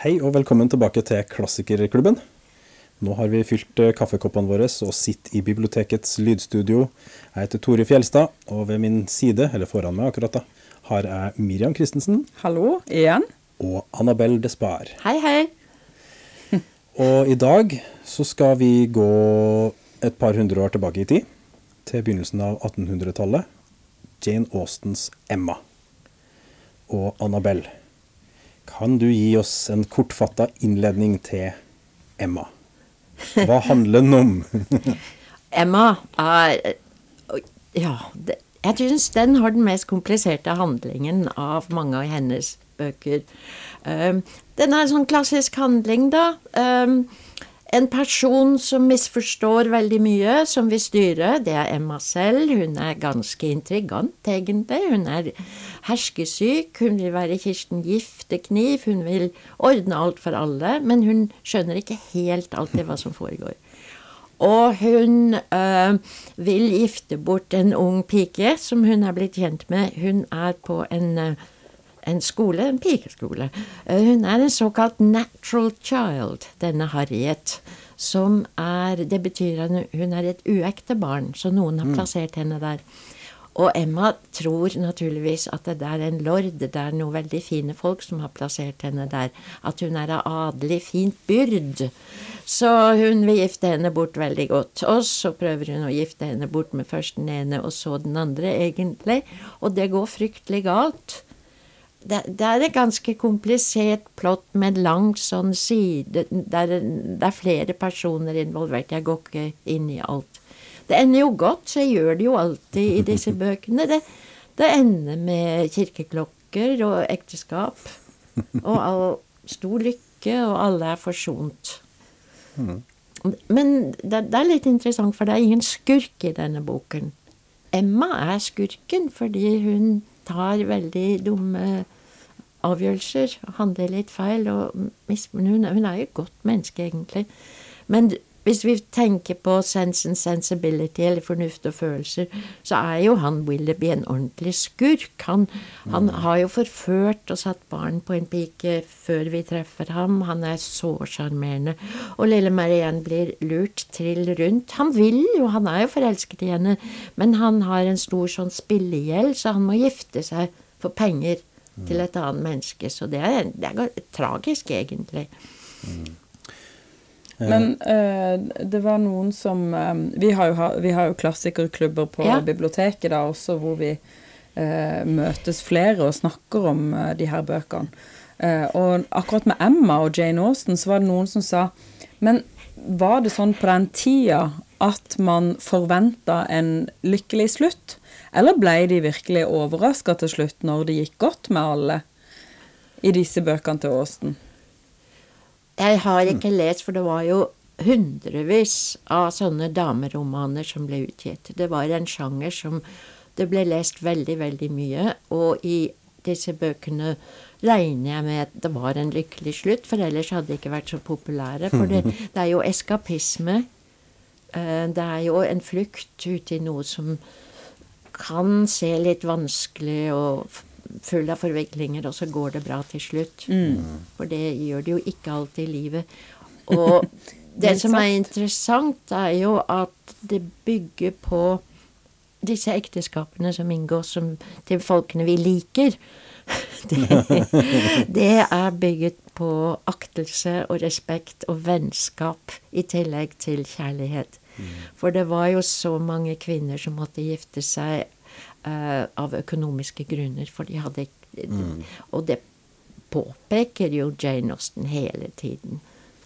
Hei og velkommen tilbake til Klassikerklubben. Nå har vi fylt eh, kaffekoppene våre og sitter i bibliotekets lydstudio. Jeg heter Tore Fjelstad, og ved min side, eller foran meg akkurat da, har jeg Miriam Christensen Hallo igjen. og Annabelle Despair. Hei, hei. Og i dag så skal vi gå et par hundre år tilbake i tid, til begynnelsen av 1800-tallet. Jane Austens Emma. Og Annabelle, kan du gi oss en kortfatta innledning til Emma? Hva handler den om? Emma er Ja, jeg syns den har den mest kompliserte handlingen av mange av hennes bøker. Um, den er en sånn klassisk handling, da. Um, en person som misforstår veldig mye, som vil styre, det er Emma selv. Hun er ganske intrigant, egentlig. Hun er herskesyk. Hun vil være Kirsten Giftekniv. Hun vil ordne alt for alle. Men hun skjønner ikke helt alltid hva som foregår. Og hun øh, vil gifte bort en ung pike som hun er blitt kjent med. Hun er på en øh, en skole, en pikeskole. Eh, hun er en såkalt natural child, denne Harriet. Som er Det betyr at hun er et uekte barn, så noen har plassert henne der. Og Emma tror naturligvis at det er en lord, det er noen veldig fine folk som har plassert henne der. At hun er av adelig fint byrd. Så hun vil gifte henne bort veldig godt. Og så prøver hun å gifte henne bort med først den ene og så den andre, egentlig. Og det går fryktelig galt det, det, er et ganske komplisert plott med lang sånn side der det er flere personer involvert. Jeg går ikke inn i alt. Det ender jo godt, så jeg gjør det jo alltid i disse bøkene. Det, det ender med kirkeklokker og ekteskap. Og all stor lykke, og alle er forsont. Men det, det er litt interessant, for det er ingen skurk i denne boken. Emma er skurken fordi hun tar veldig dumme avgjørelser, handler litt feil. Og hun, er jo et godt menneske, egentlig. Men hvis vi tenker på sense and sensibility, eller fornuft og følelser, så er jo han Willoughby en ordentlig skurk. Han, han har jo forført og satt barn på en pike før vi treffer ham. Han er så sjarmerende. Og lille Marianne blir lurt trill rundt. Han vil jo, han er jo forelsket i henne, men han har en stor sånn spillegjeld, så han må gifte seg for penger til et annet menneske. Så det er, det er tragisk, egentlig. Mm. Men uh, det var noen som um, vi, har jo, vi, har jo, klassikerklubber på ja. biblioteket da også, hvor vi uh, møtes flere og snakker om uh, de her bøkene. og akkurat med Emma og Jane Austen så var det noen som sa Men var det sånn på den tida at man forventa en lykkelig slutt? Eller ble de virkelig overraska til slutt når det gikk godt med alle i disse bøkene til Aasten? Jeg har ikke lest, for det var jo hundrevis av sånne dameromaner som ble utgitt. Det var en sjanger som det ble lest veldig, veldig mye. Og i disse bøkene regner jeg med at det var en lykkelig slutt, for ellers hadde de ikke vært så populære. For det, det er jo eskapisme. Eh, det er jo en flukt ut i noe som kan se litt vanskelig og full av forviklinger, og så går det bra til slutt. Mm. For det gjør det jo ikke alltid i livet. Og det som er interessant, er jo at det bygger på disse ekteskapene som inngås som, til folkene vi liker. Det, det er bygget på aktelse og respekt og vennskap i tillegg til kjærlighet. Mm. For det var jo så mange kvinner som måtte gifte seg uh, av økonomiske grunner, for de hadde mm. Og det påpeker jo Jane Austen hele tiden.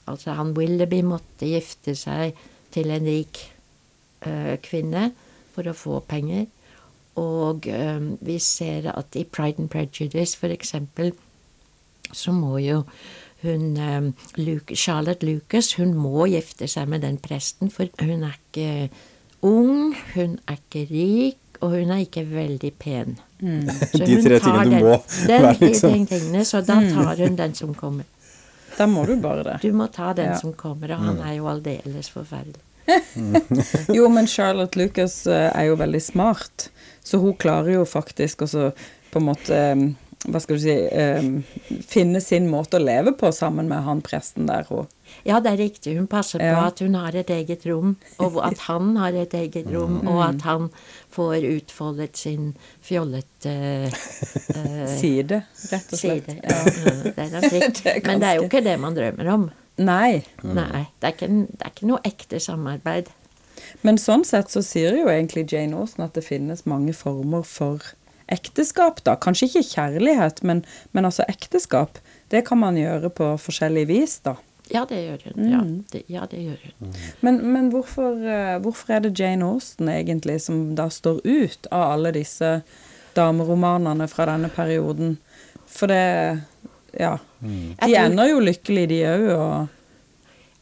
Altså, han Willoughby måtte gifte seg til en rik uh, kvinne for å få penger. Og um, vi ser at i Pride and Prejudice, for eksempel, så må jo hun um, Luke, Charlotte Lucas hun må gifte seg med den presten, for hun er ikke ung, hun er ikke rik, og hun er ikke veldig pen. Mm. De tre tingene du må den, være, liksom. De tingene, så da mm. tar hun den som kommer. Da må du bare det. Du må ta den ja. som kommer, og han mm. er jo aldeles forferdelig. jo, men Charlotte Lucas eh, er jo veldig smart, så hun klarer jo faktisk også på en måte hva skal du si eh, finne sin måte å leve på sammen med han presten der. Og, Ja, det er riktig. Hun passer på at hun har et eget rom, og at han har et eget rom, Mm. og at han får utfoldet sin fjollete uh, side, rett og slett. side. Ja, det er. Det er Men det er jo ikke det man drømmer om. Nei. Nei, det er, ikke, det er ikke noe ekte samarbeid. Men sånn sett så sier jo egentlig Jane Austen at det finnes mange former for ekteskap, da. Kanskje ikke kjærlighet, men, men altså ekteskap. Det kan man gjøre på forskjellig vis, da. Ja, det gjør hun. Ja, Mm. det, ja, det gjør hun. Men, men hvorfor, eh, hvorfor er det Jane Austen egentlig som da står ut av alle disse dameromanene fra denne perioden? For det Ja. Jeg De tror- ender jo lykkelig, de òg, og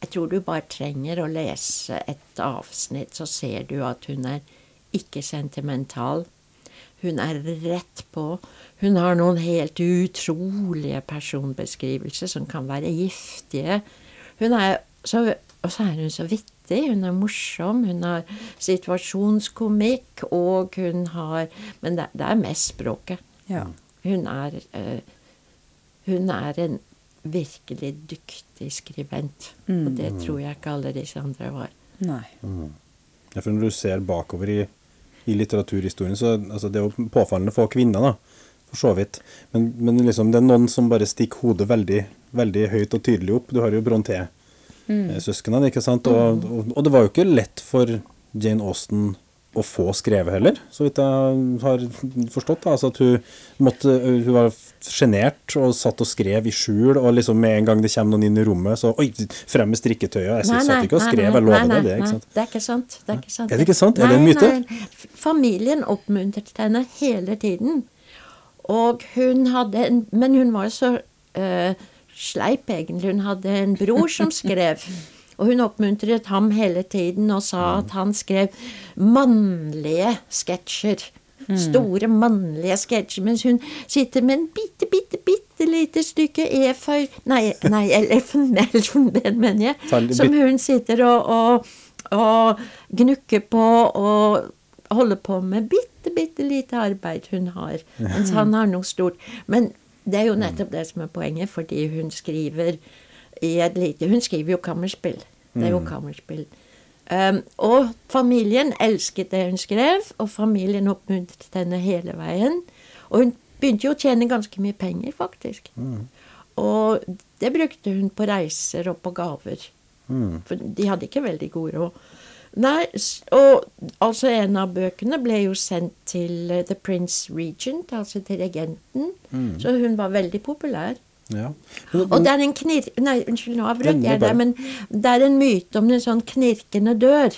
Jeg tror du bare trenger å lese et avsnitt, så ser du at hun er ikke sentimental. Hun er rett på. Hun har noen helt utrolige personbeskrivelser som kan være giftige. Hun er så, og så er hun så vittig. Hun er morsom. Hun har situasjonskomikk, og hun har Men det, det er mest språket. ja. Hun er eh, Hun er en virkelig dyktig skribent. Og det tror jeg ikke alle disse andre var. Nei. Ja, for når du ser bakover i, i litteraturhistorien, så altså, det er jo påfallende få kvinner, da. For så vidt. Men, men liksom, det er noen som bare stikker hodet veldig, veldig høyt og tydelig opp. Du har jo Bronté-søsknene, ikke sant. Og, og, og det var jo ikke lett for Jane Austen å få skrevet heller, så vidt jeg har forstått. da, altså at Hun måtte, hun var sjenert og satt og skrev i skjul, og liksom med en gang det kommer noen inn i rommet, så Oi, frem med strikketøyet! Jeg satt ikke og skrev, jeg lover deg det. ikke sant? Det er ikke sant. Det er ikke sant. Er det ikke sant? Er det en myte? nei. Familien oppmuntret henne hele tiden. Og hun hadde en Men hun var så eh, sleip, egentlig. Hun hadde en bror som skrev. Og hun oppmuntret ham hele tiden og sa at han skrev mannlige sketsjer. Store mannlige sketsjer. Mens hun sitter med en bitte, bitte, bitte lite stykke eføy Nei, nei elfen- elfenben, mener jeg. Som hun sitter og, og, og gnukker på og holder på med bitte, bitte lite arbeid hun har. Mens han har noe stort. Men det er jo nettopp det som er poenget, fordi hun skriver i et lite Hun skriver jo kammerspill. Det er jo kammerspill. Um, og familien elsket det hun skrev, og familien oppmuntret henne hele veien. Og hun begynte jo å tjene ganske mye penger, faktisk. Og det brukte hun på reiser og på gaver. For de hadde ikke veldig god råd. Nei, og altså en av bøkene ble jo sendt til uh, The Prince Regent, altså til regenten. Så hun var veldig populær. Ja. Og det er en knir... Nei, unnskyld, nå avbrøt jeg det deg, men det er en myte om en sånn knirkende dør.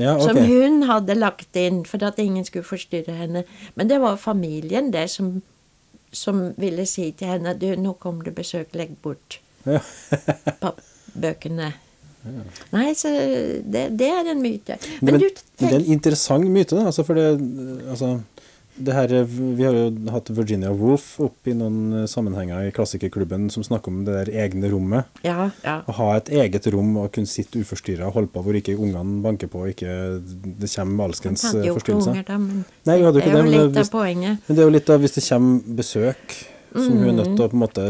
ja, Som hun hadde lagt inn for at ingen skulle forstyrre henne. Men det var familien det som, som ville si til henne du, nå kommer det besøk, legg bort Ja. pappbøkene'. bøkene. Nei, så det, det er en myte. Men, Men du det er en interessant myte, da. Altså, for det, altså, her, vi har jo hatt Virginia Woolf opp i noen eh, sammenhenger i klassikerklubben som snakker om det der egne rommet. Ja, ja. Å ha et eget rom og kunne sitte uforstyrra og holde på hvor ikke ungene banker på og ikke det kommer alskens eh, forstyrrelser. Nei, vi hadde jo det ikke det, men hvis-. Men det er jo litt av hvis det kommer besøk, som hun er nødt Mm. til å på en måte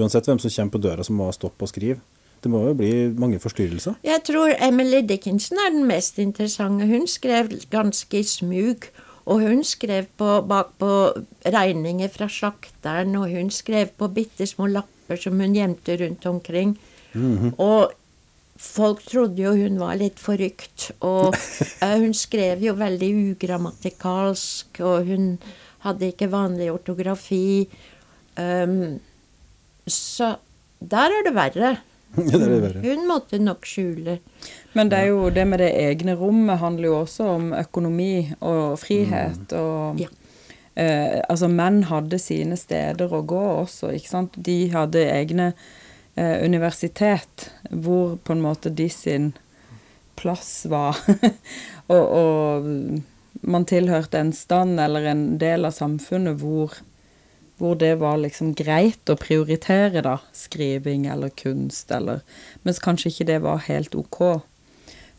Uansett hvem som kommer på døra, så må hun stoppe og skrive. Det må jo bli mange forstyrrelser. Jeg tror Emily Dickinson er den mest interessante. Hun skrev ganske i smug. Og hun skrev på, bakpå regninger fra slakteren, og hun skrev på bitte små lapper som hun gjemte rundt omkring. Og folk trodde jo hun var litt forrykt. Og eh, hun skrev jo veldig ugrammatikalsk, og hun hadde ikke vanlig ortografi. Um, så der er det verre. Ja, det det. Hun måtte nok skjule. Men det er jo det med det egne rommet handler jo også om økonomi og frihet og Ja. eh, Altså, menn hadde sine steder å gå også, ikke sant. De hadde egne eh, universitet hvor på en måte de sin plass var. og, og man tilhørte en stand eller en del av samfunnet hvor hvor det var liksom greit å prioritere, da. Skriving eller kunst eller Mens kanskje ikke det var helt ok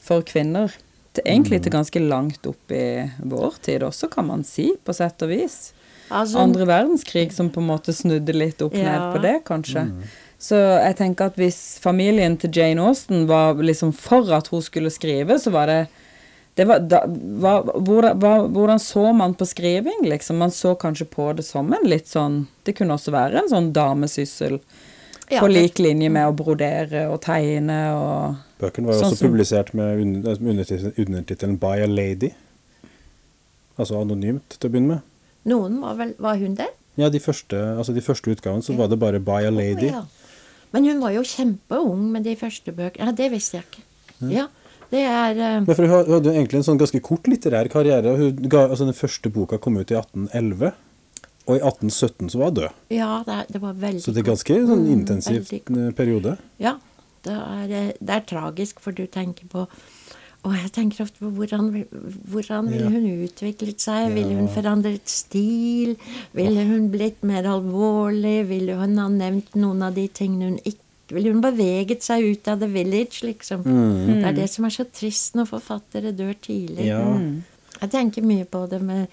for kvinner. Er egentlig til ganske langt opp i vår tid også, kan man si, på sett og vis. Altså- andre verdenskrig som på en måte snudde litt opp ned på det, kanskje. Så jeg tenker at hvis familien til Jane Austen var liksom for at hun skulle skrive, så var det var, da, hva, hvordan, hva, hvordan så man på skriving, liksom? Man så kanskje på det som en litt sånn Det kunne også være en sånn damesyssel. Ja, på lik linje med å brodere og tegne og Bøkene var jo Sånn også som- publisert med under- undertittelen undertittelen 'By a Lady'. Altså anonymt til å begynne med. Noen var vel Var hun det? Ja, de første, altså de første utgavene så var det bare 'By a Lady'. Oh, ja. Men hun var jo kjempeung med de første bøkene. Ja, det visste jeg ikke. Ja, det er uh... Men for Hun hadde egentlig en sånn ganske kort litterær karriere. ga, altså Den første boka kom ut i 1811, og i 1817 så var hun død. Ja, det, det var veldig Så det er ganske sånn Mm, intensiv mm, periode. Ja, det er, eh, det er tragisk, for du tenker på og jeg tenker ofte på hvordan, hvordan ville hun utviklet seg? Ville hun forandret stil? Ville hun blitt mer alvorlig? Ville hun ha nevnt noen av de tingene hun ikke Ville hun beveget seg ut av the village, liksom? Det er det som er så trist når forfattere dør tidlig. Ja. Jeg tenker mye på det med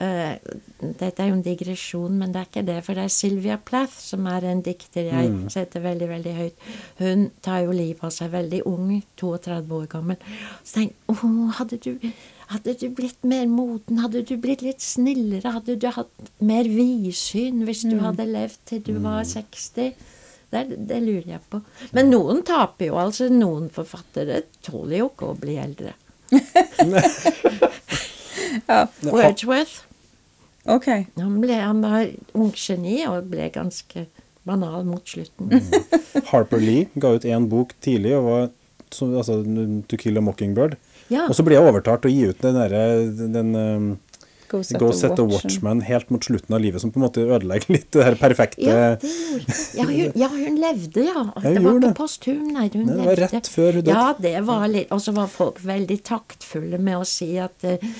uh, Dette er jo en digresjon, men det er ikke det. For det er Sylvia Plath, som er en dikter jeg setter veldig veldig høyt. Hun tar jo livet av seg veldig ung, 32 år gammel. Så jeg Å, hadde du, hadde du blitt mer moden? Hadde du blitt litt snillere? Hadde du hatt mer vidsyn hvis du hadde levd til du var 60? Det, det lurer jeg på. Men noen taper jo, altså. Noen forfattere tåler jo ikke å bli eldre. Ja, Wordsworth. OK. Han, ble, han var unggeni og ble ganske banal mot slutten. Harper Lee ga ut én bok tidlig, og var, altså 'To Kill a Mockingbird'. Ja. Og så ble jeg overtalt til å gi ut den um, Go set, Go Set the Watchman helt mot slutten av livet, som på en måte ødelegger litt det her perfekte Ja, det gjorde ja, hun, ja, hun levde, ja. Det var ikke posthum, nei. Hun Nei, det var levde. rett før hun døde. Ja, det var litt Og så var folk veldig taktfulle med å si at uh,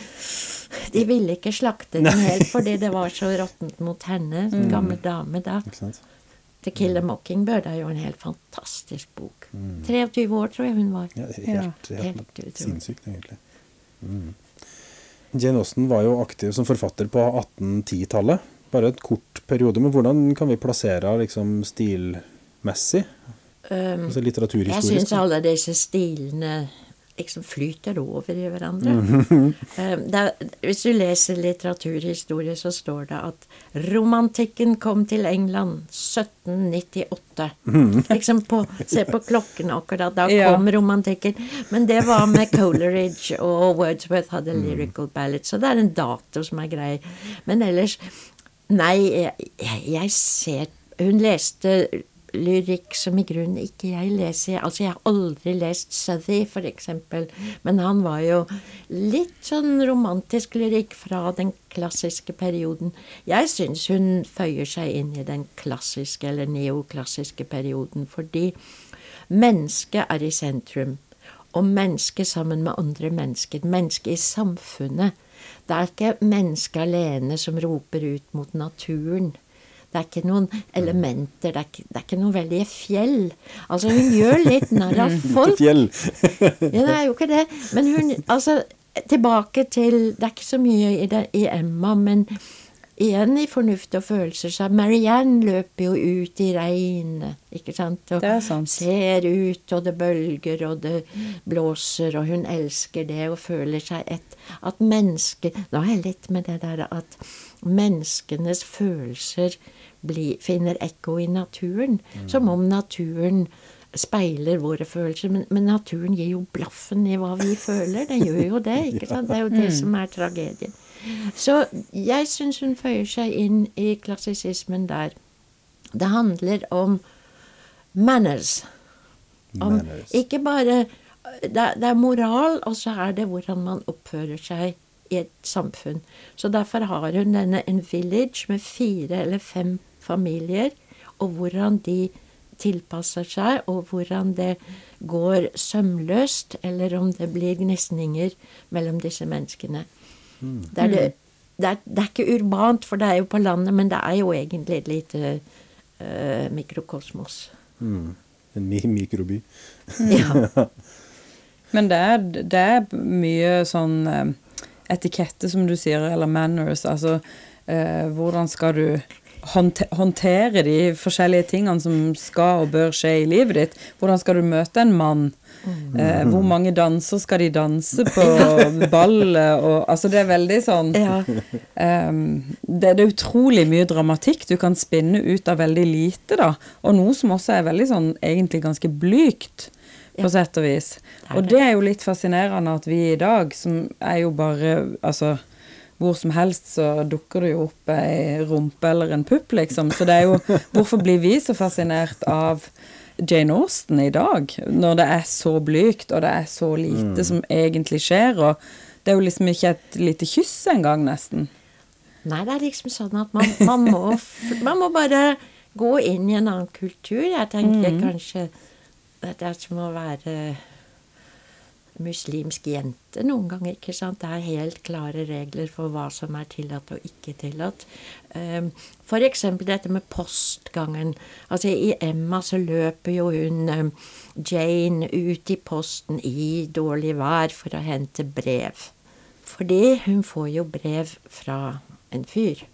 de ville ikke slakte den helt fordi det var så råttent mot henne, den gammel dame da. The Killer Kill a Mockingbird er jo en helt fantastisk bok. 23 år, tror jeg hun var. Mm. Ja, helt, helt, helt sinnssykt, egentlig. Mm. Jane Austen var jo aktiv som forfatter på 1810-tallet. Bare et kort periode. Men hvordan kan vi plassere liksom stilmessig? Um, Altså Jeg litteraturhistorisk? syns alle disse stilene liksom flyter over i hverandre. Mm -hmm. det er, hvis du leser litteraturhistorie, så står det at romantikken kom til England 1798. Mm. Liksom på, Se på klokken akkurat, da Ja. kom romantikken. Men det var med Coleridge og Wordsworth hadde Mhm. lyrical ballads, så det er en dato som er grei. Men ellers Nei, jeg, jeg ser Hun leste lyrikk som i grunnen ikke jeg leser. Altså, jeg har aldri lest Southey, eksempel. Men han var jo litt sånn romantisk lyrikk fra den klassiske perioden. Jeg syns hun føyer seg inn i den klassiske eller neoklassiske perioden, fordi mennesket er i sentrum. Og mennesket sammen med andre mennesker. Mennesket i samfunnet. Det er ikke mennesket alene som roper ut mot naturen. Det er ikke noen elementer, det er ikke, det er ikke noen veldige fjell. Altså, hun gjør litt narr av folk. Fjell. Ja, det er jo ikke det. Men hun Altså, tilbake til Det er ikke så mye i, det, i Emma, men igjen i fornuft og følelser, så Marianne løper jo ut i regnet, ikke sant, og Det er sant. ser ut, og det bølger, og det blåser, og hun elsker det og føler seg et At mennesker Da er jeg litt med det der at menneskenes følelser blir, finner ekko i naturen, som om naturen speiler våre følelser, men, men naturen gir jo blaffen i hva vi føler. Den gjør jo det, ikke sant? Det er jo det som er tragedien. Så jeg syns hun føyer seg inn i klassisismen der. Det handler om manners. Om Manners. ikke bare det, det er moral, og så er det hvordan man oppfører seg i et samfunn. Så derfor har hun denne En Village med fire eller fem familier, og hvordan de tilpasser seg, og hvordan det går sømløst, eller om det blir gnisninger mellom disse menneskene. Det, er det, det, er, det er ikke urbant, for det er jo på landet, men det er jo egentlig et lite uh, mikrokosmos. Mm. En ny mikroby. Ja. Men det er, det er mye sånn eh, etikette, som du sier, eller manners. Altså eh, hvordan skal du håndtere de forskjellige tingene som skal og bør skje i livet ditt. Hvordan skal du møte en mann? Mm. Eh, hvor mange danser skal de danse på ballet? Og, altså, det er veldig sånn ja. um, det, det, er utrolig mye dramatikk du kan spinne ut av veldig lite, da. Og noe som også er veldig sånn egentlig ganske blygt, på ja. sett og vis. Og det er jo litt fascinerende at vi i dag, som er jo bare Altså hvor som helst så dukker det jo opp ei rumpe eller en pupp, liksom. Så det er jo Hvorfor blir vi så fascinert av Jane Austen i dag, når det er så blygt, og det er så lite mm. som egentlig skjer, og det er jo liksom ikke et lite kyss engang, nesten. Nei, det er liksom sånn at man, man, må, man må bare gå inn i en annen kultur. Jeg tenker mm. kanskje det er som å være muslimsk jente noen ganger. ikke sant? Det er helt klare regler for hva som er tillatt og ikke tillatt. Um, F.eks. dette med postgangen. Altså I Emma så løper jo hun um, Jane ut i posten i dårlig vær for å hente brev. Fordi hun får jo brev fra en fyr.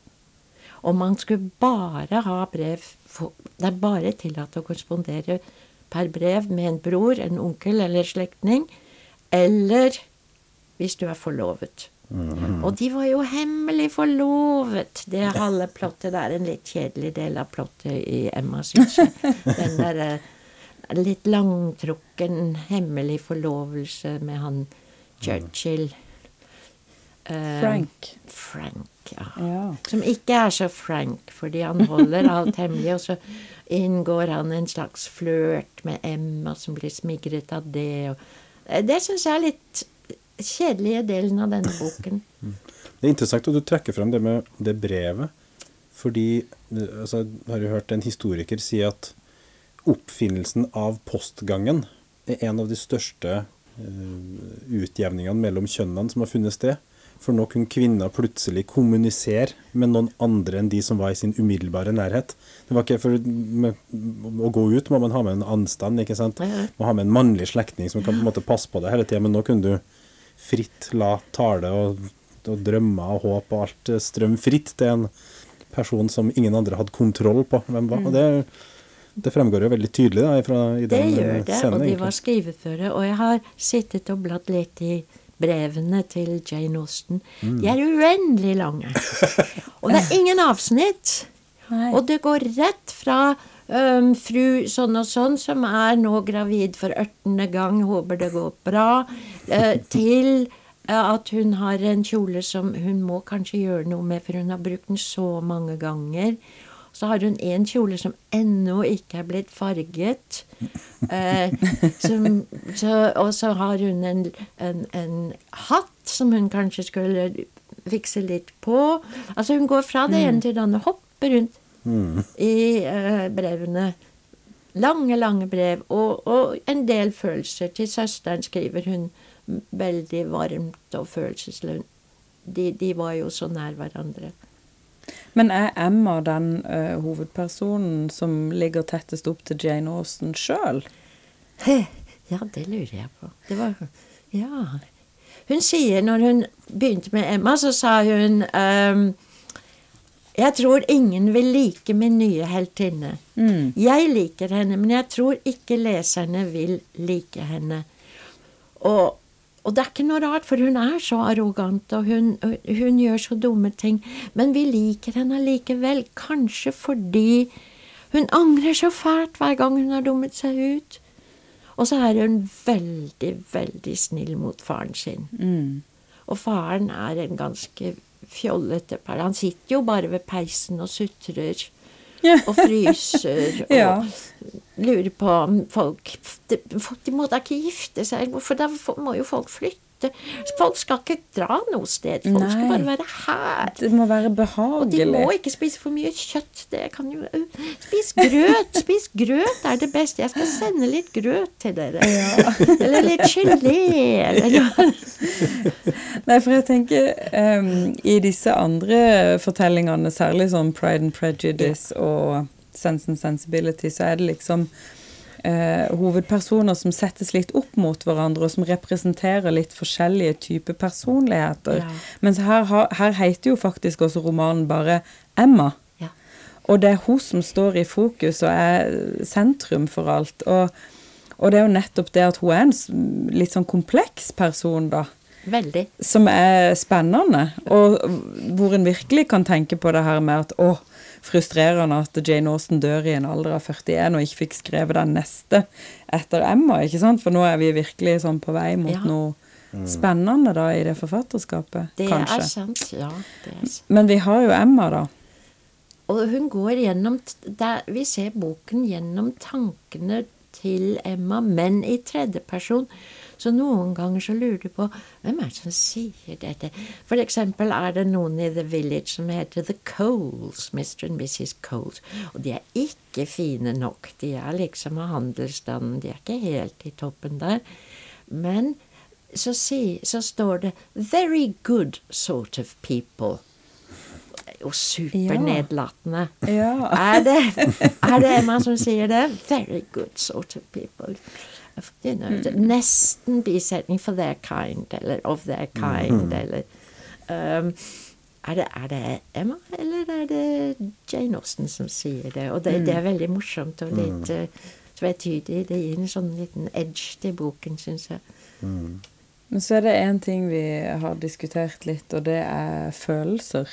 Og man skulle bare ha brev Det er bare tillatt å korrespondere per brev med en bror, en onkel eller slektning eller hvis du er forlovet. Mm. Og de var jo hemmelig forlovet. Det halve plottet det er en litt kjedelig del av plottet i Emma, syns jeg. Den der eh, litt langtrukken hemmelig forlovelse med han Churchill. Uh, Frank. Frank, ja. ja. Som ikke er så frank, fordi han holder alt hemmelig, og så inngår han en slags flørt med Emma, som blir smigret av det. og Eh, det syns jeg er litt kjedelige delen av denne boken. Det er interessant at du trekker frem det med det brevet. Fordi altså, jeg har jo hørt en historiker si at oppfinnelsen av postgangen er en av de største uh, utjevningene mellom kjønnene som har funnet sted. For nå kunne kvinner plutselig kommunisere med noen andre enn de som var i sin umiddelbare nærhet. Det var ikke for Å gå ut må man ha med en anstand, ikke sant. Må ha med en mannlig slektning som kan på en måte passe på det hele tida. Men nå kunne du fritt la tale og, og drømmer og håp og alt strømme fritt til en person som ingen andre hadde kontroll på hvem var. Og det det fremgår jo veldig tydelig da, fra, i den scenen. Det gjør det, scenen, og de var skriveføre. Og jeg har sittet og bladd litt i brevene til Jane Austen. Mm. De er uendelig lange. Og det er ingen avsnitt. Nei. Og det går rett fra um, fru sånn og sånn, som er nå gravid for ørtende gang, håper det går bra, uh, til uh, at hun har en kjole som hun må kanskje gjøre noe med, for hun har brukt den så mange ganger. Så har hun en kjole som ennå ikke er blitt farget. Eh, som, så, og så har hun en, en, en, hatt som hun kanskje skulle fikse litt på. Altså hun går fra det ene mm. til det andre. Hopper rundt mm. i eh, brevene. Lange, lange brev. Og, og, en del følelser. Til søsteren skriver hun veldig varmt og følelsesløst. De, de var jo så nær hverandre. Men er Emma den uh, hovedpersonen som ligger tettest opp til Jane Austen sjøl? Ja, det lurer jeg på. Det var Ja. Hun sier, når hun begynte med Emma, så sa hun um, jeg tror ingen vil like min nye heltinne. Mm. Jeg liker henne, men jeg tror ikke leserne vil like henne. Og og det er ikke noe rart, for hun er så arrogant, og hun, hun gjør så dumme ting. Men vi liker henne likevel, kanskje fordi hun angrer så fælt hver gang hun har dummet seg ut. Og så er hun veldig, veldig snill mot faren sin. Mm. Og faren er en ganske fjollete par. Han sitter jo bare ved peisen og sutrer og fryser og ja. lurer på om folk de, de må da ikke gifte seg, for da må jo folk flytte. Folk skal ikke dra noe sted. Folk Nei. skal bare være her. Det må være behagelig. Og de må ikke spise for mye kjøtt. Det kan jo Spis grøt! Spis grøt er det beste. Jeg skal sende litt grøt til dere. Ja. Eller litt gelé. Nei, for jeg tenker um, i disse andre fortellingene, særlig sånn Pride and Prejudice ja. og Sense and Sensibility, så er det liksom eh, hovedpersoner som settes litt opp mot hverandre, og som representerer litt forskjellige typer personligheter. Ja. Mens her, her heter jo faktisk også romanen bare Emma. Ja. Og det er hun som står i fokus og er sentrum for alt. Og, og det er jo nettopp det at hun er en litt sånn kompleks person, da. Veldig. Som er spennende, og hvor en virkelig kan tenke på det her med at å, frustrerende at Jane Austen dør i en alder av 41 og ikke fikk skrevet den neste etter Emma, ikke sant? For nå er vi virkelig sånn på vei mot Ja. noe spennende da i det forfatterskapet, Det kanskje. er sant. Ja, det er sant. Men vi har jo Emma, da. Og hun går gjennom der, Vi ser boken gjennom tankene til Emma, men i tredjeperson. Så noen ganger så lurer du på hvem er det som sier dette. For eksempel er det noen i The Village som heter The Coles, Mr. and Mrs. Coles. Og de er ikke fine nok. De er liksom av handelsstanden. De er ikke helt i toppen der. Men så, si, så står det 'very good sort of people'. Jo, supernedlatende. Ja. Er, det, er det Emma som sier det? Very good sort of people. You know, mm. Nesten bisetning for their kind, eller of their kind, eller um, er, det, er det Emma, eller er det Jane Austen som sier det? Og det, det er veldig morsomt og litt uh, tvetydig. Det gir en sånn liten edge til boken, syns jeg. Men så er det én ting vi har diskutert litt, og det er følelser.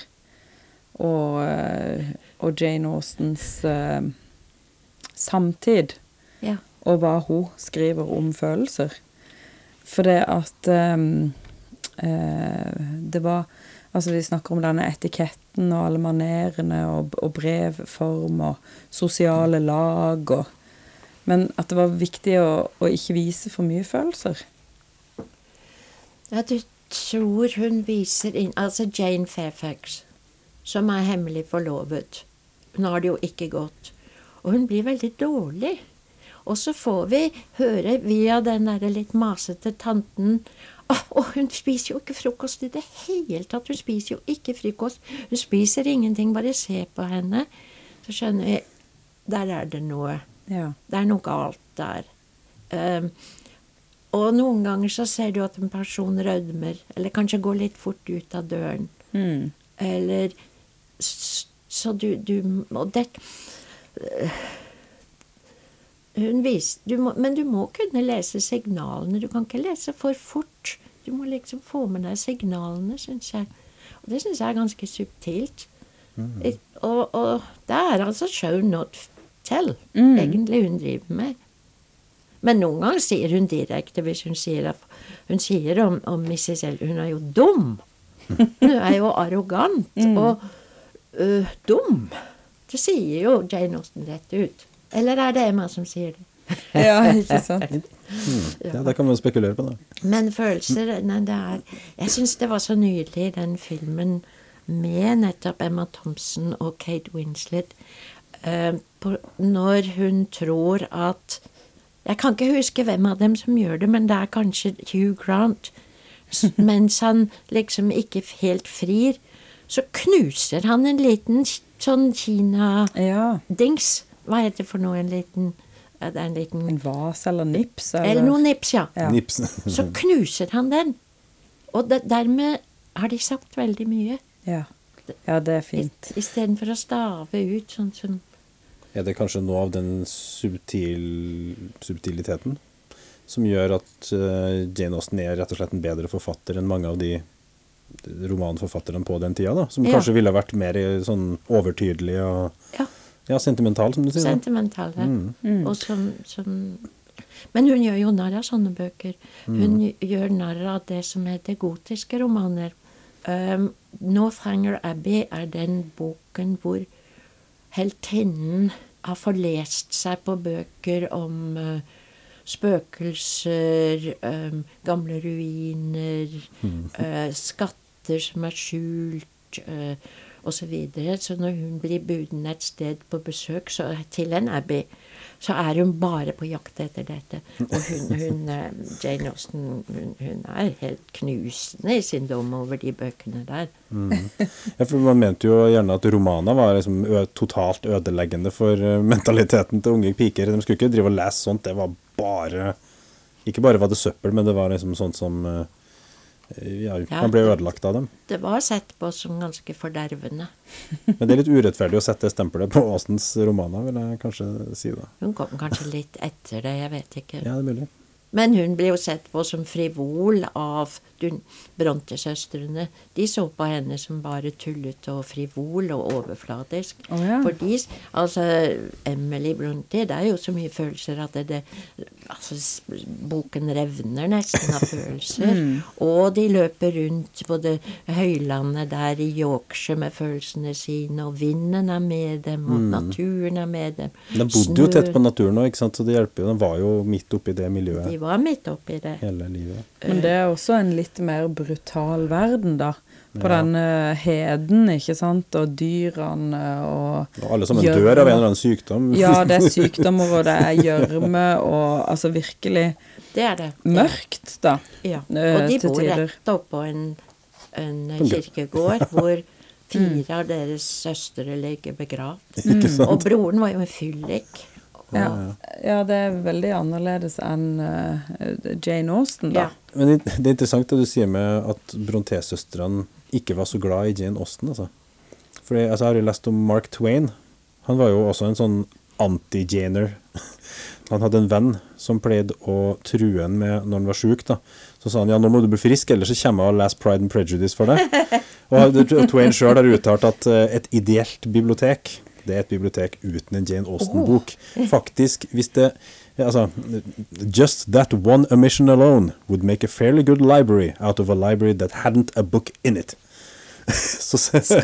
Og, eh, og Jane Austens uh, samtid, Ja. Og hva hun skriver om følelser. For det at eh, det var Altså, vi snakker om denne etiketten og alle manerene og, og brevform og sosiale lag og Men at det var viktig å, å ikke vise for mye følelser. Ja, du tror hun viser inn Altså Jane Fairfax, som er hemmelig forlovet. Hun har det jo ikke godt. Og hun blir veldig dårlig. Og så får vi høre via den derre litt masete tanten og hun spiser jo ikke frokost i det hele tatt. Hun spiser jo ikke frokost. Hun spiser ingenting. Bare se på henne. Så skjønner vi Der er det noe. Ja. Det er noe galt der. Um, og noen ganger så ser du at en person rødmer, eller kanskje går litt fort ut av døren. Mm. Eller Så du, du Og det vis, du må, Men du må kunne lese signalene. Du kan ikke lese for fort. Du må liksom få med deg signalene, syns jeg. Og det syns jeg er ganske subtilt. I- Og, og det er altså show not tell, Mm. egentlig, hun driver med. Men noen ganger sier hun direkte hvis hun sier at Hun sier om, om Mrs. L Hun er jo dum. Hun er jo arrogant og øh, dum. Det sier jo Jane Austen rett ut. Eller er det Emma som sier det? ja, ikke sant? Ja, det kan man spekulere på, da. Men følelser nei, det er Jeg syns det var så nydelig, den filmen med nettopp Emma Thompson og Kate Winslet. Uh, på, når hun tror at Jeg kan ikke huske hvem av dem som gjør det, men det er kanskje Hugh Grant. Mens han liksom ikke helt frir, så knuser han en liten sånn Kina-dings. Ja. Hva heter det for noe? En liten Det er en liten En vas eller nips? Eller noe nips, ja. Ja. Nips. Så knuser han den. Og de, dermed har de sagt veldig mye. Ja. ja, det er fint. Istedenfor å stave ut sånn som Er det kanskje noe av den subtil, subtiliteten som gjør at eh, Jane Austen er rett og slett en bedre forfatter enn mange av de romanforfatterne på den tida, da? Som Ja. kanskje ville vært mer sånn overtydelig og Ja, ja, sentimental, som du sier. Sentimental, ja. Mm. Og som, som Men hun gjør jo narr av sånne bøker. Hun gjør narr av det som heter gotiske romaner. Um, Northanger Abbey er den boken hvor heltinnen har forlest seg på bøker om uh, spøkelser, um, gamle ruiner, eh, skatter som er skjult. eh, osv. Så, videre. så når hun blir buden et sted på besøk så, til en Abbey, så er hun bare på jakt etter dette. Og hun, hun eh, Jane Austen hun, hun, er helt knusende i sin dom over de bøkene der. Mm. Ja, for Man mente jo gjerne at romaner var liksom totalt ødeleggende for eh, mentaliteten til unge piker. De skulle ikke drive og lese sånt. Det var bare Ikke bare var det søppel, men det var liksom sånt som ja, man ble ødelagt av dem. Det var sett på som ganske fordervende. Men det er litt urettferdig å sette stempelet på Aasens romaner, vil jeg kanskje si. da. Hun kom kanskje litt etter det, jeg vet ikke. Ja, det er mulig. Men hun ble jo sett på som frivol av Bronte-søstrene. De så på henne som bare tullete og frivol og overfladisk. Oh, ja. Fordi altså, Emily Bronte, det er jo så mye følelser at det, det altså, Boken revner nesten av følelser. mm. Og de løper rundt på det høylandet der i Yorkshire med følelsene sine, og vinden er med dem, og mm. naturen er med dem. De bodde Snø. jo tett på naturen òg, så det hjelper jo. De var jo midt oppi det miljøet. De var midt oppi det. Hele livet. Men det er også en litt mer brutal verden, da. På ja. denne heden, ikke sant, og dyrene og ja, alle sammen gjørme. dør av en eller annen sykdom. ja, det er sykdommer, og det er gjørme, og altså virkelig det er det. mørkt, da. Ja. Og de bor rett oppå en, en kirkegård hvor fire av deres søstre ligger begravd. Mm. Og broren var jo en fyllik. Ja, ja, det er veldig annerledes enn uh, Jane Austen, da. Ja. Men det, det, er interessant det du sier med at Bronté-søstrene ikke var så glad i Jane Austen. Altså. For altså, jeg har jo lest om Mark Twain. Han var jo også en sånn anti-Janer. Han hadde en venn som pleide å true han med når han var sjuk. Så sa han ja, nå må du bli frisk, ellers så kommer jeg og leser Pride and Prejudice for deg. Og Twain sjøl har uttalt at eh, et ideelt bibliotek det er et bibliotek uten en Jane Austen-bok. Faktisk, hvis det altså, Just that one omission alone would make a fairly good library out of a library that hadn't a book in it. så,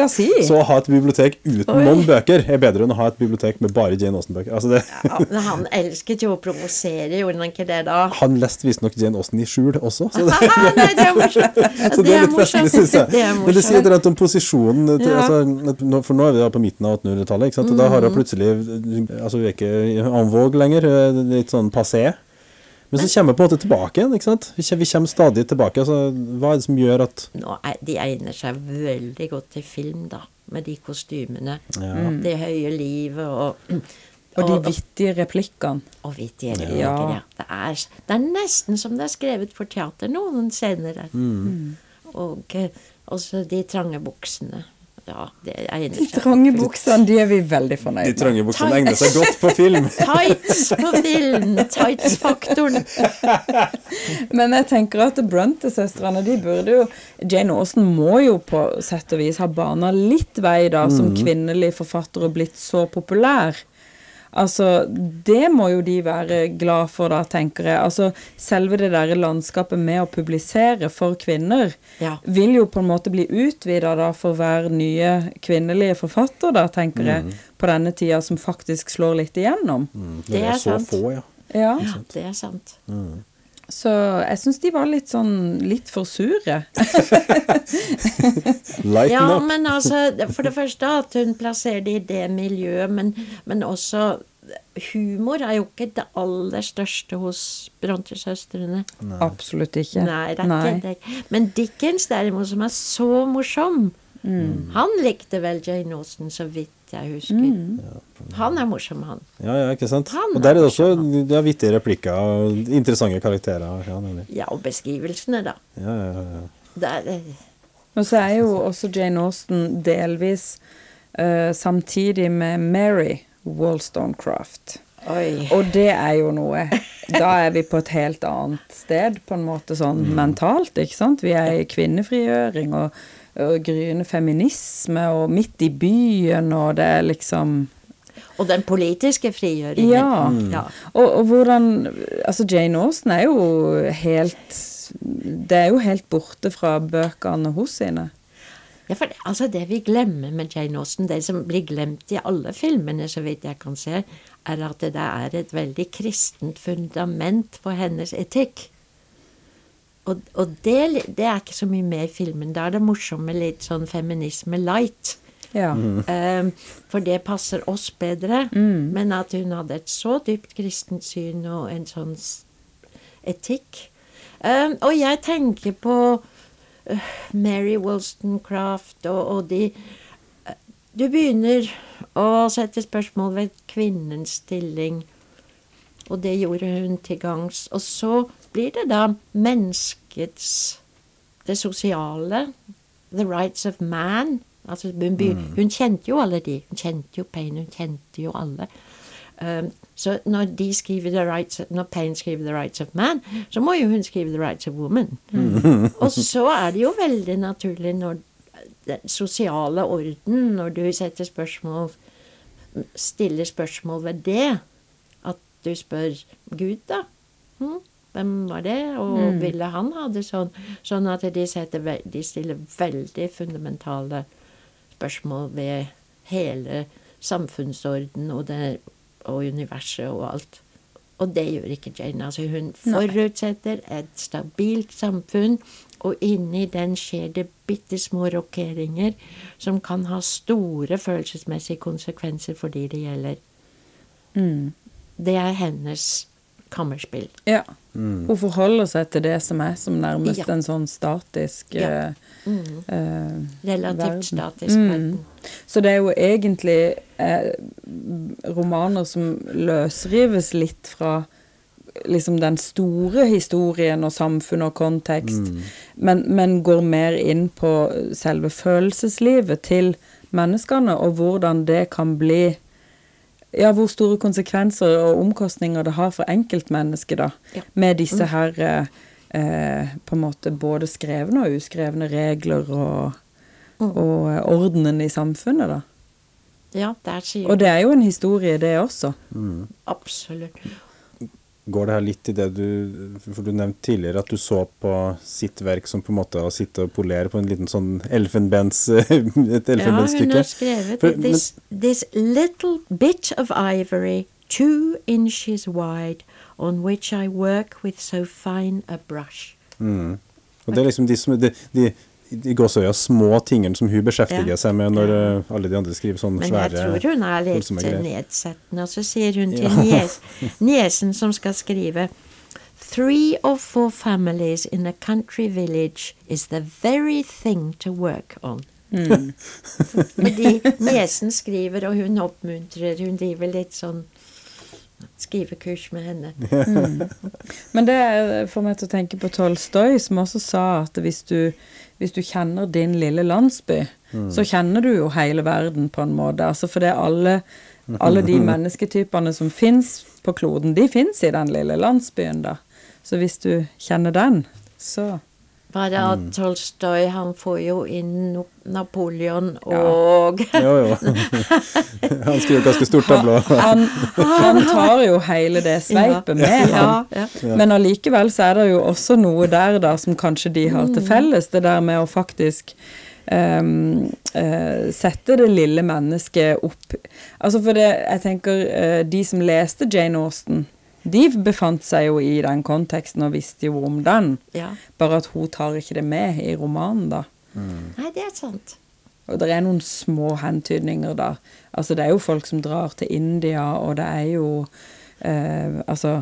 si. så å ha et bibliotek uten Oi. noen bøker er bedre enn å ha et bibliotek med bare Jane Austen-bøker. Altså ja, men han elsket jo å provosere, gjorde han ikke det da? Han leste visstnok Jane Austen i skjul også. Så det, Nei, det er morsomt. så det er litt festlig, syns jeg. Det men det sier litt om posisjonen. Til, ja. altså, for nå er vi da på midten av 1800-tallet, og da har hun mm. plutselig Altså, vi er ikke en vogue lenger, litt sånn passé. Men så kommer vi på en måte tilbake igjen. ikke sant? Vi kommer stadig tilbake. altså Hva er det som gjør at Nå, De egner seg veldig godt til film, da. Med de kostymene. Ja. Mm. Det høye livet og og de vittige replikkene. Og vittige replikker, ja. ja. Det, er, det, er, nesten som det er skrevet for teater noen scener der. Mm. Og også de trange buksene. Ja, det er. De trange buksene, de er vi veldig fornøyd med. De trange buksene egner seg godt på film. Tights på film! Tights-faktoren. Men jeg tenker at Brunte-søstrene, de burde jo Jane Austen må jo på sett og vis ha bana litt vei, da, som mm. kvinnelig forfatter og blitt så populær. Altså, det må jo de være glad for, da, tenker jeg. Altså, selve det der landskapet med å publisere for kvinner ja. vil jo på en måte bli utvida da for hver nye kvinnelige forfatter, da, tenker mm. jeg, på denne tida, som faktisk slår litt igjennom. Mm. Det, det, er så sant. få, ja. Ja, ja det er sant. Mm. Så jeg syns de var litt sånn litt for sure. ja, men altså For det første at hun plasserer det i det miljøet, men, men også humor er jo ikke det aller største hos Bronte-søstrene. Absolutt ikke. Nei, det er Nei. ikke det. Men Dickens derimot, som er så morsom, mm. han likte vel Jane Austen, så vidt jeg husker. Mm. Han er morsom, han. Ja, ja, ikke sant. Han og der er det også det er vittige replikker og interessante karakterer. Ja, ja og beskrivelsene, da. Ja, ja, ja. Der, og så er jo også Jane Austen delvis uh, samtidig med Mary Wollstonecraft. Oi. Og det er jo noe Da er vi på et helt annet sted, på en måte sånn mm. mentalt, ikke sant. Vi er i kvinnefrigjøring og gryende feminisme, og midt i byen, og det er liksom og den politiske frigjøringen. Ja. Mm. ja. Og, og, hvordan Altså, Jane Austen er jo helt Det er jo helt borte fra bøkene hos sine. Ja, for altså det vi glemmer med Jane Austen, det som blir glemt i alle filmene, så vidt jeg kan se, er at det er et veldig kristent fundament for hennes etikk. Og, og det, det, er ikke så mye med i filmen. Da er det morsomme litt sånn feminisme light. Ja. Eh, for det passer oss bedre. Mm. Men at hun hadde et så dypt kristent syn og en sånn etikk. Eh, og jeg tenker på eh, Mary Wollstonecraft og, og de eh, Du begynner å sette spørsmål ved kvinnens stilling, og det gjorde hun til gangs. Og så blir det da menneskets Det sosiale. The rights of man. Altså, hun, hun kjente jo alle de. Hun kjente jo Payne, hun kjente jo alle. Um, så når, de skriver the rights, når Payne skriver 'The Rights of Man', så må jo hun skrive 'The Rights of Woman'. Og så er det jo veldig naturlig når den sosiale orden, når du setter spørsmål Stiller spørsmål ved det, at du spør Gud, da. Hm? Hvem var det, og ville han ha det sånn? Sånn at de, setter, de stiller veldig fundamentale spørsmål ved hele samfunnsorden og, det, og universet og alt. Og det gjør ikke Jane. Altså hun forutsetter et stabilt samfunn, og inni den skjer det bitte små rokeringer som kan ha store følelsesmessige konsekvenser for de det gjelder. Mm. Det er hennes kammerspill. Ja. Hun forholder seg til det som er som nærmest Ja. en sånn statisk Ja. mm. eh, Relativt Verden. statisk Mm. verden. Så det er jo egentlig eh, romaner som løsrives litt fra liksom den store historien og samfunn og kontekst, men, men går mer inn på selve følelseslivet til menneskene, og hvordan det kan bli ja, hvor store konsekvenser og omkostninger det har for enkeltmennesket, da. Ja. Med disse her eh, eh, på en måte både skrevne og uskrevne regler og, og eh, ordenen i samfunnet, da. Ja, der sier Og det er jo en historie, det også. Mm. Absolutt. Går det her litt i det du For du nevnte tidligere at du så på sitt verk som på en måte å sitte og polere på en liten sånn elfenbens et Ja, hun har skrevet For- this, this little bit of ivory, two inches wide, on which I work with so fine a brush. Mm. Og det er liksom de, som, de, de, de gåsøya små tingene som hun beskjeftiger Ja. seg med når Ja. eh, alle de andre skriver sånne Men jeg tror hun er litt nedsettende. Og så sier hun til Ja. nies, niesen som skal skrive Three or four families in a country village is the very thing to work on. Fordi niesen skriver, og hun oppmuntrer. Hun driver litt sånn skrivekurs med henne. Men det får meg til å tenke på Tolstoy, som også sa at hvis du, hvis du kjenner din lille landsby, så kjenner du jo hele verden på en måte. Altså for det er alle, alle de mennesketypene som fins på kloden, de fins i den lille landsbyen, da. Så hvis du kjenner den, så Bare at Mm. Tolstoy, han får jo inn Napoleon og Jo, jo. Han skriver ganske stort tablå. han, han tar jo hele det sveipet med Ja, han. ja. Men allikevel så er det jo også noe der da som kanskje de har til felles, det der med å faktisk Um, uh, sette det lille mennesket opp Altså for det, jeg tenker uh, de som leste Jane Austen, de befant seg jo i den konteksten og visste jo om den. ja. Bare at hun tar ikke det med i romanen, da. Nei, det er sant. Og det er noen små hentydninger da. Altså det er jo folk som drar til India, og det er jo eh, Altså,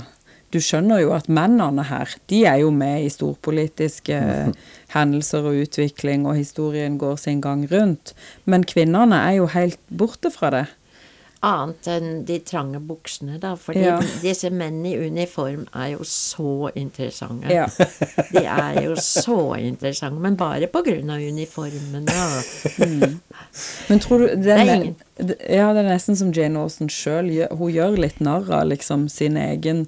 du skjønner jo at mennene her, de er jo med i storpolitiske hendelser og utvikling, og historien går sin gang rundt. Men kvinnene er jo helt borte fra det. Annet enn de trange buksene, da. For Ja. disse mennene i uniform er jo så interessante. Ja. De er jo så interessante, men bare på grunn av uniformen, da. Mm. Men tror du det er ingen. Ja, det er nesten som Jane Austen sjøl. Hun gjør litt narr av liksom sin egen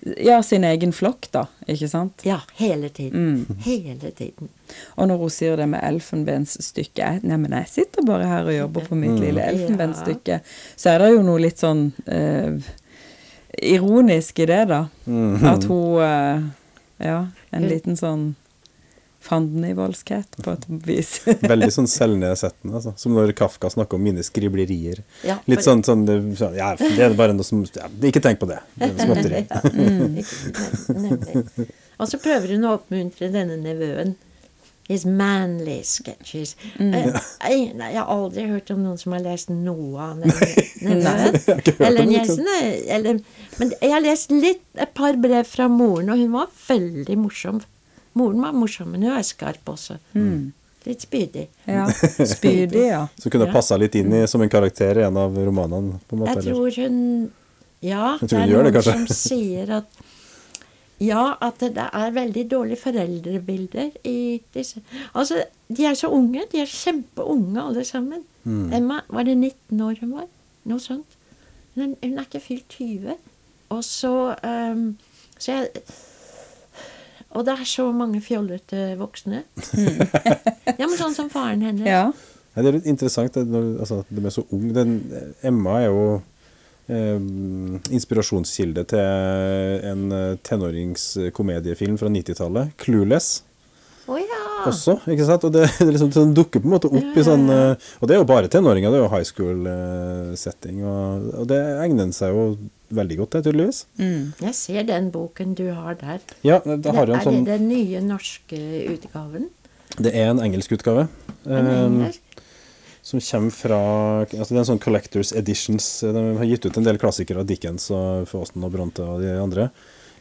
Ja, sin egen flokk, da, ikke sant? Ja, hele tiden. Mm. Hele tiden. Og når hun sier det med elfenbensstykke Neimen, Nei, men jeg sitter bare her og jobber på mitt lille elfenbensstykke. Så er det jo noe litt sånn eh, ironisk i det, da. At hun eh, Ja, en liten sånn fandenivoldskhet, på et vis. Veldig sånn selvnedsettende, altså. Som når Kafka snakker om mine skriblerier. Ja, Litt for- sånn, sånn sånn, Ja, det er bare noe som ja, Ikke tenk på det. Det er småtteri. Ja, mm. Og så prøver hun å oppmuntre denne nevøen. his manly sketches. Mm. jeg, jeg, jeg har aldri hørt om noen som har lest noe av nevøen. eller niesen. eh, eller- Men jeg har lest litt, et par brev fra moren, og hun var veldig morsom. Moren var morsom, men hun er skarp også. Litt spydig. Ja. Spydig, ja. Så kunne Ja. passa litt inn i, som en karakter i en av romanene. på en måte, Jeg tror hun Ja, tror hun det er noen det, som sier at Ja, at det er veldig dårlige foreldrebilder i disse Altså, de er så unge. De er kjempeunge alle sammen. Mm. Emma, var det 19 år hun var? Noe sånt. Hun, hun er ikke fylt 20. Og så um, Så jeg Og det er så mange fjollete voksne. ja, men sånn som faren hennes. Ja. Ja, det er litt interessant det, når, altså, at de er så unge. Den, Emma er jo eh, inspirasjonskilde til en eh, tenåringskomediefilm fra 90-tallet. 'Clueless' Å ja. også. ikke sant? Og det, det liksom, sånn dukker på en måte opp i sånn eh, Og det er jo bare tenåringer, det er jo high school-setting. og, og det egner seg jo veldig godt, det, tydeligvis. Mm. Jeg ser den boken du har der. Ja, da har jo en er sånn det den nye norske utgaven? Det er en engelsk utgave. En eh, engelsk? som kommer fra altså Det er en sånn Collectors Editions. De har gitt ut en del klassikere av Dickens og Fausten og Bronte og de andre.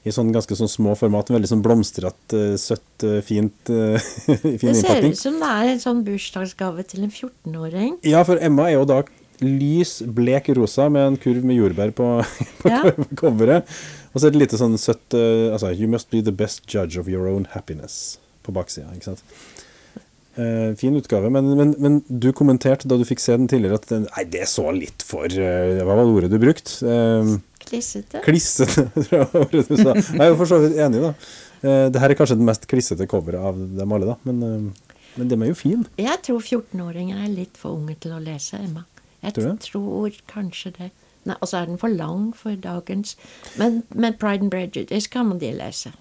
I sånn ganske sånn små format. Veldig sånn blomstrete, søtt, eh, fint eh, fin Det ser innpakning. ut som det er en sånn bursdagsgave til en 14-åring. Ja, for Emma er jo da lys, blek rosa med en kurv med jordbær på, på Ja. coveret. Og så et lite sånn søtt uh, altså, You must be the best judge of your own happiness på baksida. ikke sant? Uh, fin utgave, men, men, men du kommenterte da du fikk se den tidligere at den, nei, det så litt for uh, Hva var det ordet du brukte? Uh, Klissete. klissete, tror jeg var ordet du sa. Jeg er jo for så vidt enig, da. Uh, det her er kanskje den mest klissete coveret av dem alle, da. Men, uh, men de er jo fine. Jeg tror 14-åringer er litt for unge til å lese, Emma. Jeg Tror tror kanskje det. Nei, Og så er den for lang for dagens. Men, men Pride and Prejudice kan man de lese.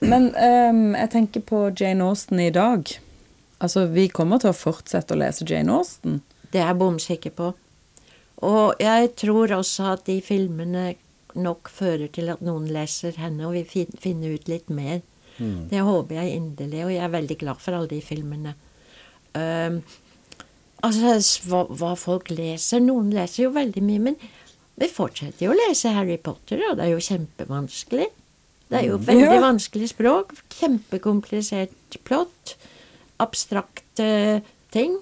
Men um, jeg tenker på Jane Austen i dag. Altså, vi kommer til å fortsette å lese Jane Austen. Det er jeg bom sikker på. Og jeg tror også at de filmene nok fører til at noen leser henne, og vi finne finner ut litt mer. Det håper jeg inderlig, og jeg er veldig glad for alle de filmene. Um, altså, hva, hva folk leser Noen leser jo veldig mye, men vi fortsetter jo å lese Harry Potter, og det er jo kjempevanskelig. Det er jo veldig Ja. vanskelig språk, kjempekomplisert plott, abstrakte ting.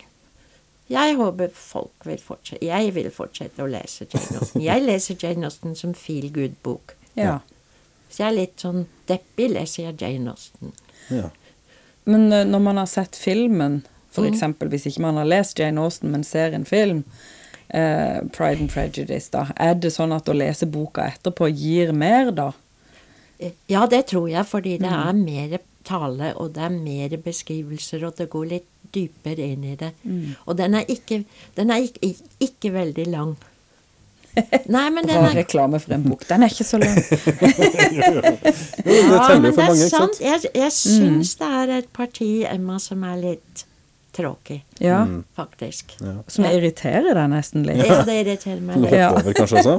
Jeg håper folk vil fortsette Jeg vil fortsette å lese Jane Austen. Jeg leser Jane Austen som feel good-bok. Ja. Hvis jeg er litt sånn deppig, leser jeg Jane Austen. Ja. Men eh, når man har sett filmen, for Mm. hvis ikke man har lest Jane Austen, men ser en film, eh, Pride and Prejudice, da, er det sånn at å lese boka etterpå gir mer, da? Eh, Ja, det tror jeg, fordi det er mer tale, og det er mer beskrivelser, og det går litt dypere inn i det. Og den er ikke, den er ikke, ikke veldig lang. Nei, men den Bra er reklame for en bok. Den er ikke så lang. Ja, men det er mange, sant. Jeg, jeg syns det er et parti, Emma, som er litt tråkig, Ja. faktisk. Ja. Som irriterer deg nesten litt. Ja, det irriterer meg Du litt. hopper Ja. over kanskje også?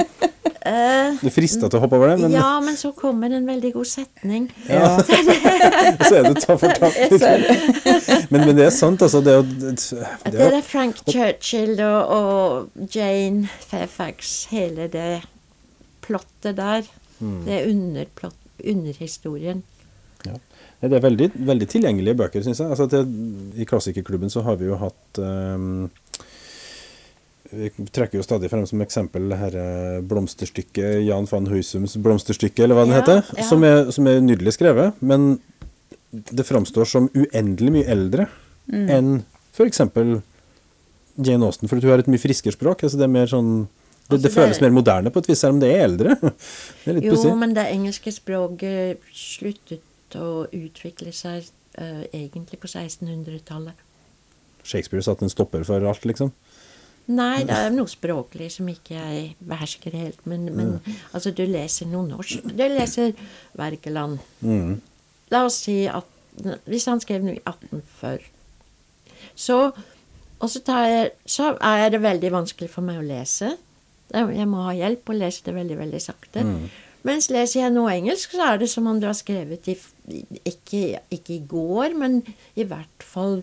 Eh, Du frista til å hoppe over det, men ja, men så kommer en veldig god setning. Ja. så er du ta fortapt. men, men det er sant, altså. Det er jo det, er, det er, er Frank Churchill og, og Jane Fairfax, hele det plottet der. Mm. Det er underplott, underhistorien. ja. Det er veldig, veldig tilgjengelige bøker, syns jeg. Altså, det, I Klassikerklubben så har vi jo hatt um, Vi trekker jo stadig frem som eksempel det her eh, blomsterstykket, Jan van Huysums blomsterstykke, eller hva den Ja, heter. ja. Som, er, som er nydelig skrevet, men det framstår som uendelig mye eldre Mm. enn f.eks. Jane Austen, for hun har et mye friskere språk. altså Det er mer sånn det, Altså, det føles mer moderne på et vis, selv om det er eldre. Det er Jo, men det engelske språket sluttet å utvikle seg uh, egentlig på 1600-tallet. Shakespeare satte en stopper for alt, liksom. Nei, det er noe språklig som ikke jeg behersker helt. Men, men altså, du leser noe norsk. Du leser Wergeland. Mm. La oss si at Hvis han skrev noe i 1840, så Og så, tar jeg, så er det veldig vanskelig for meg å lese. Jeg må ha hjelp og lese det veldig, veldig sakte. Mens leser jeg noe engelsk, så er det som om du har skrevet i ikke, ikke i går, men i hvert fall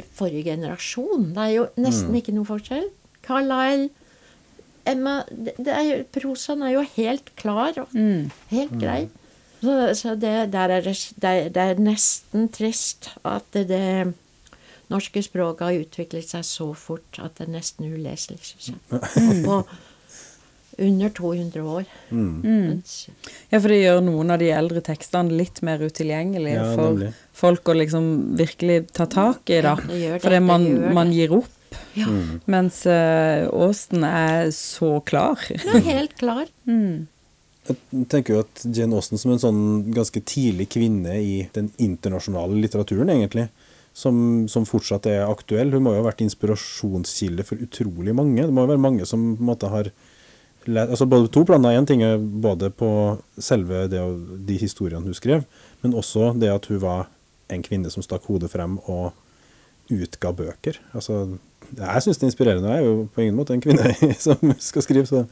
i forrige generasjon. Det er jo nesten ikke noe forskjell. Carlisle Emma det, det er jo, Prosaen er jo helt klar og helt grei. Så, så det, der er det, er, det er nesten trist at det, det norske språket har utviklet seg så fort at det er nesten uleselig, syns jeg. Og på under 200 år. Mens- Ja, for det gjør noen av de eldre tekstene litt mer utilgjengelige Ja, for nemlig. folk å liksom virkelig ta tak i, da. det det, Fordi det man, man gir opp. Ja, Mens uh, Austen er så klar. Ja, helt klar. Jeg tenker jo at Jane Austen som en sånn ganske tidlig kvinne i den internasjonale litteraturen, egentlig, som, som fortsatt er aktuell. Hun må jo ha vært inspirasjonskilde for utrolig mange. Det må jo være mange som på en måte har altså både To planer. Én ting er både på selve det, de historiene hun skrev, men også det at hun var en kvinne som stakk hodet frem og utga bøker. Altså, jeg syns det er inspirerende. Jeg er jo på ingen måte en kvinne som skal skrive, så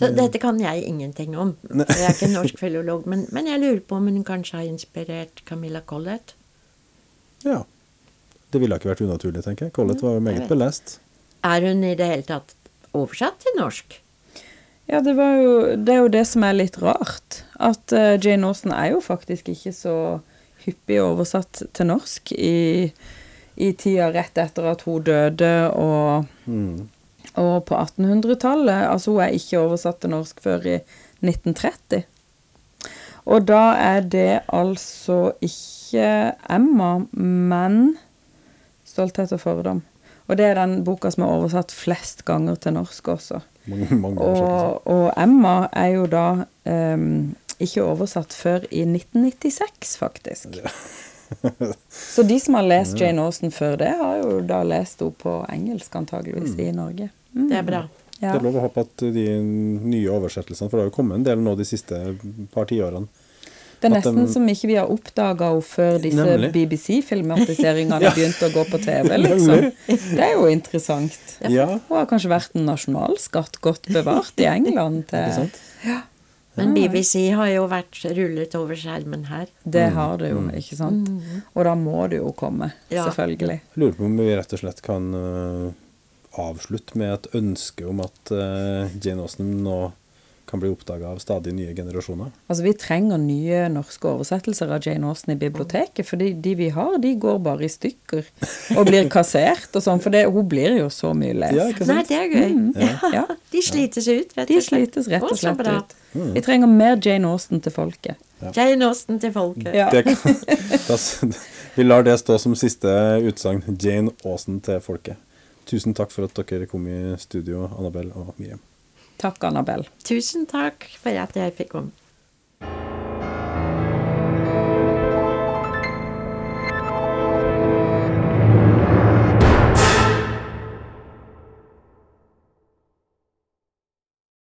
Så dette kan jeg ingenting om. Jeg er ikke en norsk filolog, men, men jeg lurer på om hun kanskje har inspirert Camilla Collett. Ja. Det ville ikke vært unaturlig, tenker jeg. Collett var jo meget belest. Er hun i det hele tatt oversatt til norsk? Ja, det, var jo, det er jo det som er litt rart. At uh, Jane Austen er jo faktisk ikke så hyppig oversatt til norsk i, i tida rett etter at hun døde og, og på 1800-tallet. Altså hun er ikke oversatt til norsk før i 1930. Og da er det altså ikke Emma, men 'Stolthet og fordom'. Og det er den boka som er oversatt flest ganger til norsk også. Mange, mange. Og, og Emma er jo da um, ikke oversatt før i 1996, faktisk. Så de som har lest Jane Austen før det, har jo da lest henne på engelsk, antageligvis, i Norge. Mm. Det er bra. Ja. Det er lov å håpe at de nye oversettelsene, for det har jo kommet en del nå de siste par tiårene. Det er nesten de, som ikke vi har oppdaga henne før disse BBC-filmatiseringene begynte å gå på TV, liksom. Det er jo interessant. Ja, Hun har kanskje vært en nasjonalskatt godt bevart i England. Til, sant? Men BBC har jo vært rullet over skjermen her. det har det jo, ikke sant? Og da må det jo komme, Ja. selvfølgelig. Jeg lurer på om vi rett og slett kan øh, avslutte med et ønske om at øh, Jane Austen nå kan bli oppdaga av stadig nye generasjoner. Altså, Vi trenger nye norske oversettelser av Jane Austen i biblioteket, for de vi har, de går bare i stykker og blir kassert og sånn, for det, hun blir jo så mye lest. Ja, ikke Nei, det er gøy. Ja, De slites ut, rett de og slett. slites rett og slett ut. Vi trenger mer Jane Austen til folket. Jane Austen til folket. Ja. Det kan, das, vi lar det stå som siste utsagn. Jane Austen til folket. Tusen takk for at dere kom i studio, Annabelle og Miriam. Takk, Annabelle. Tusen takk for at jeg fikk komme.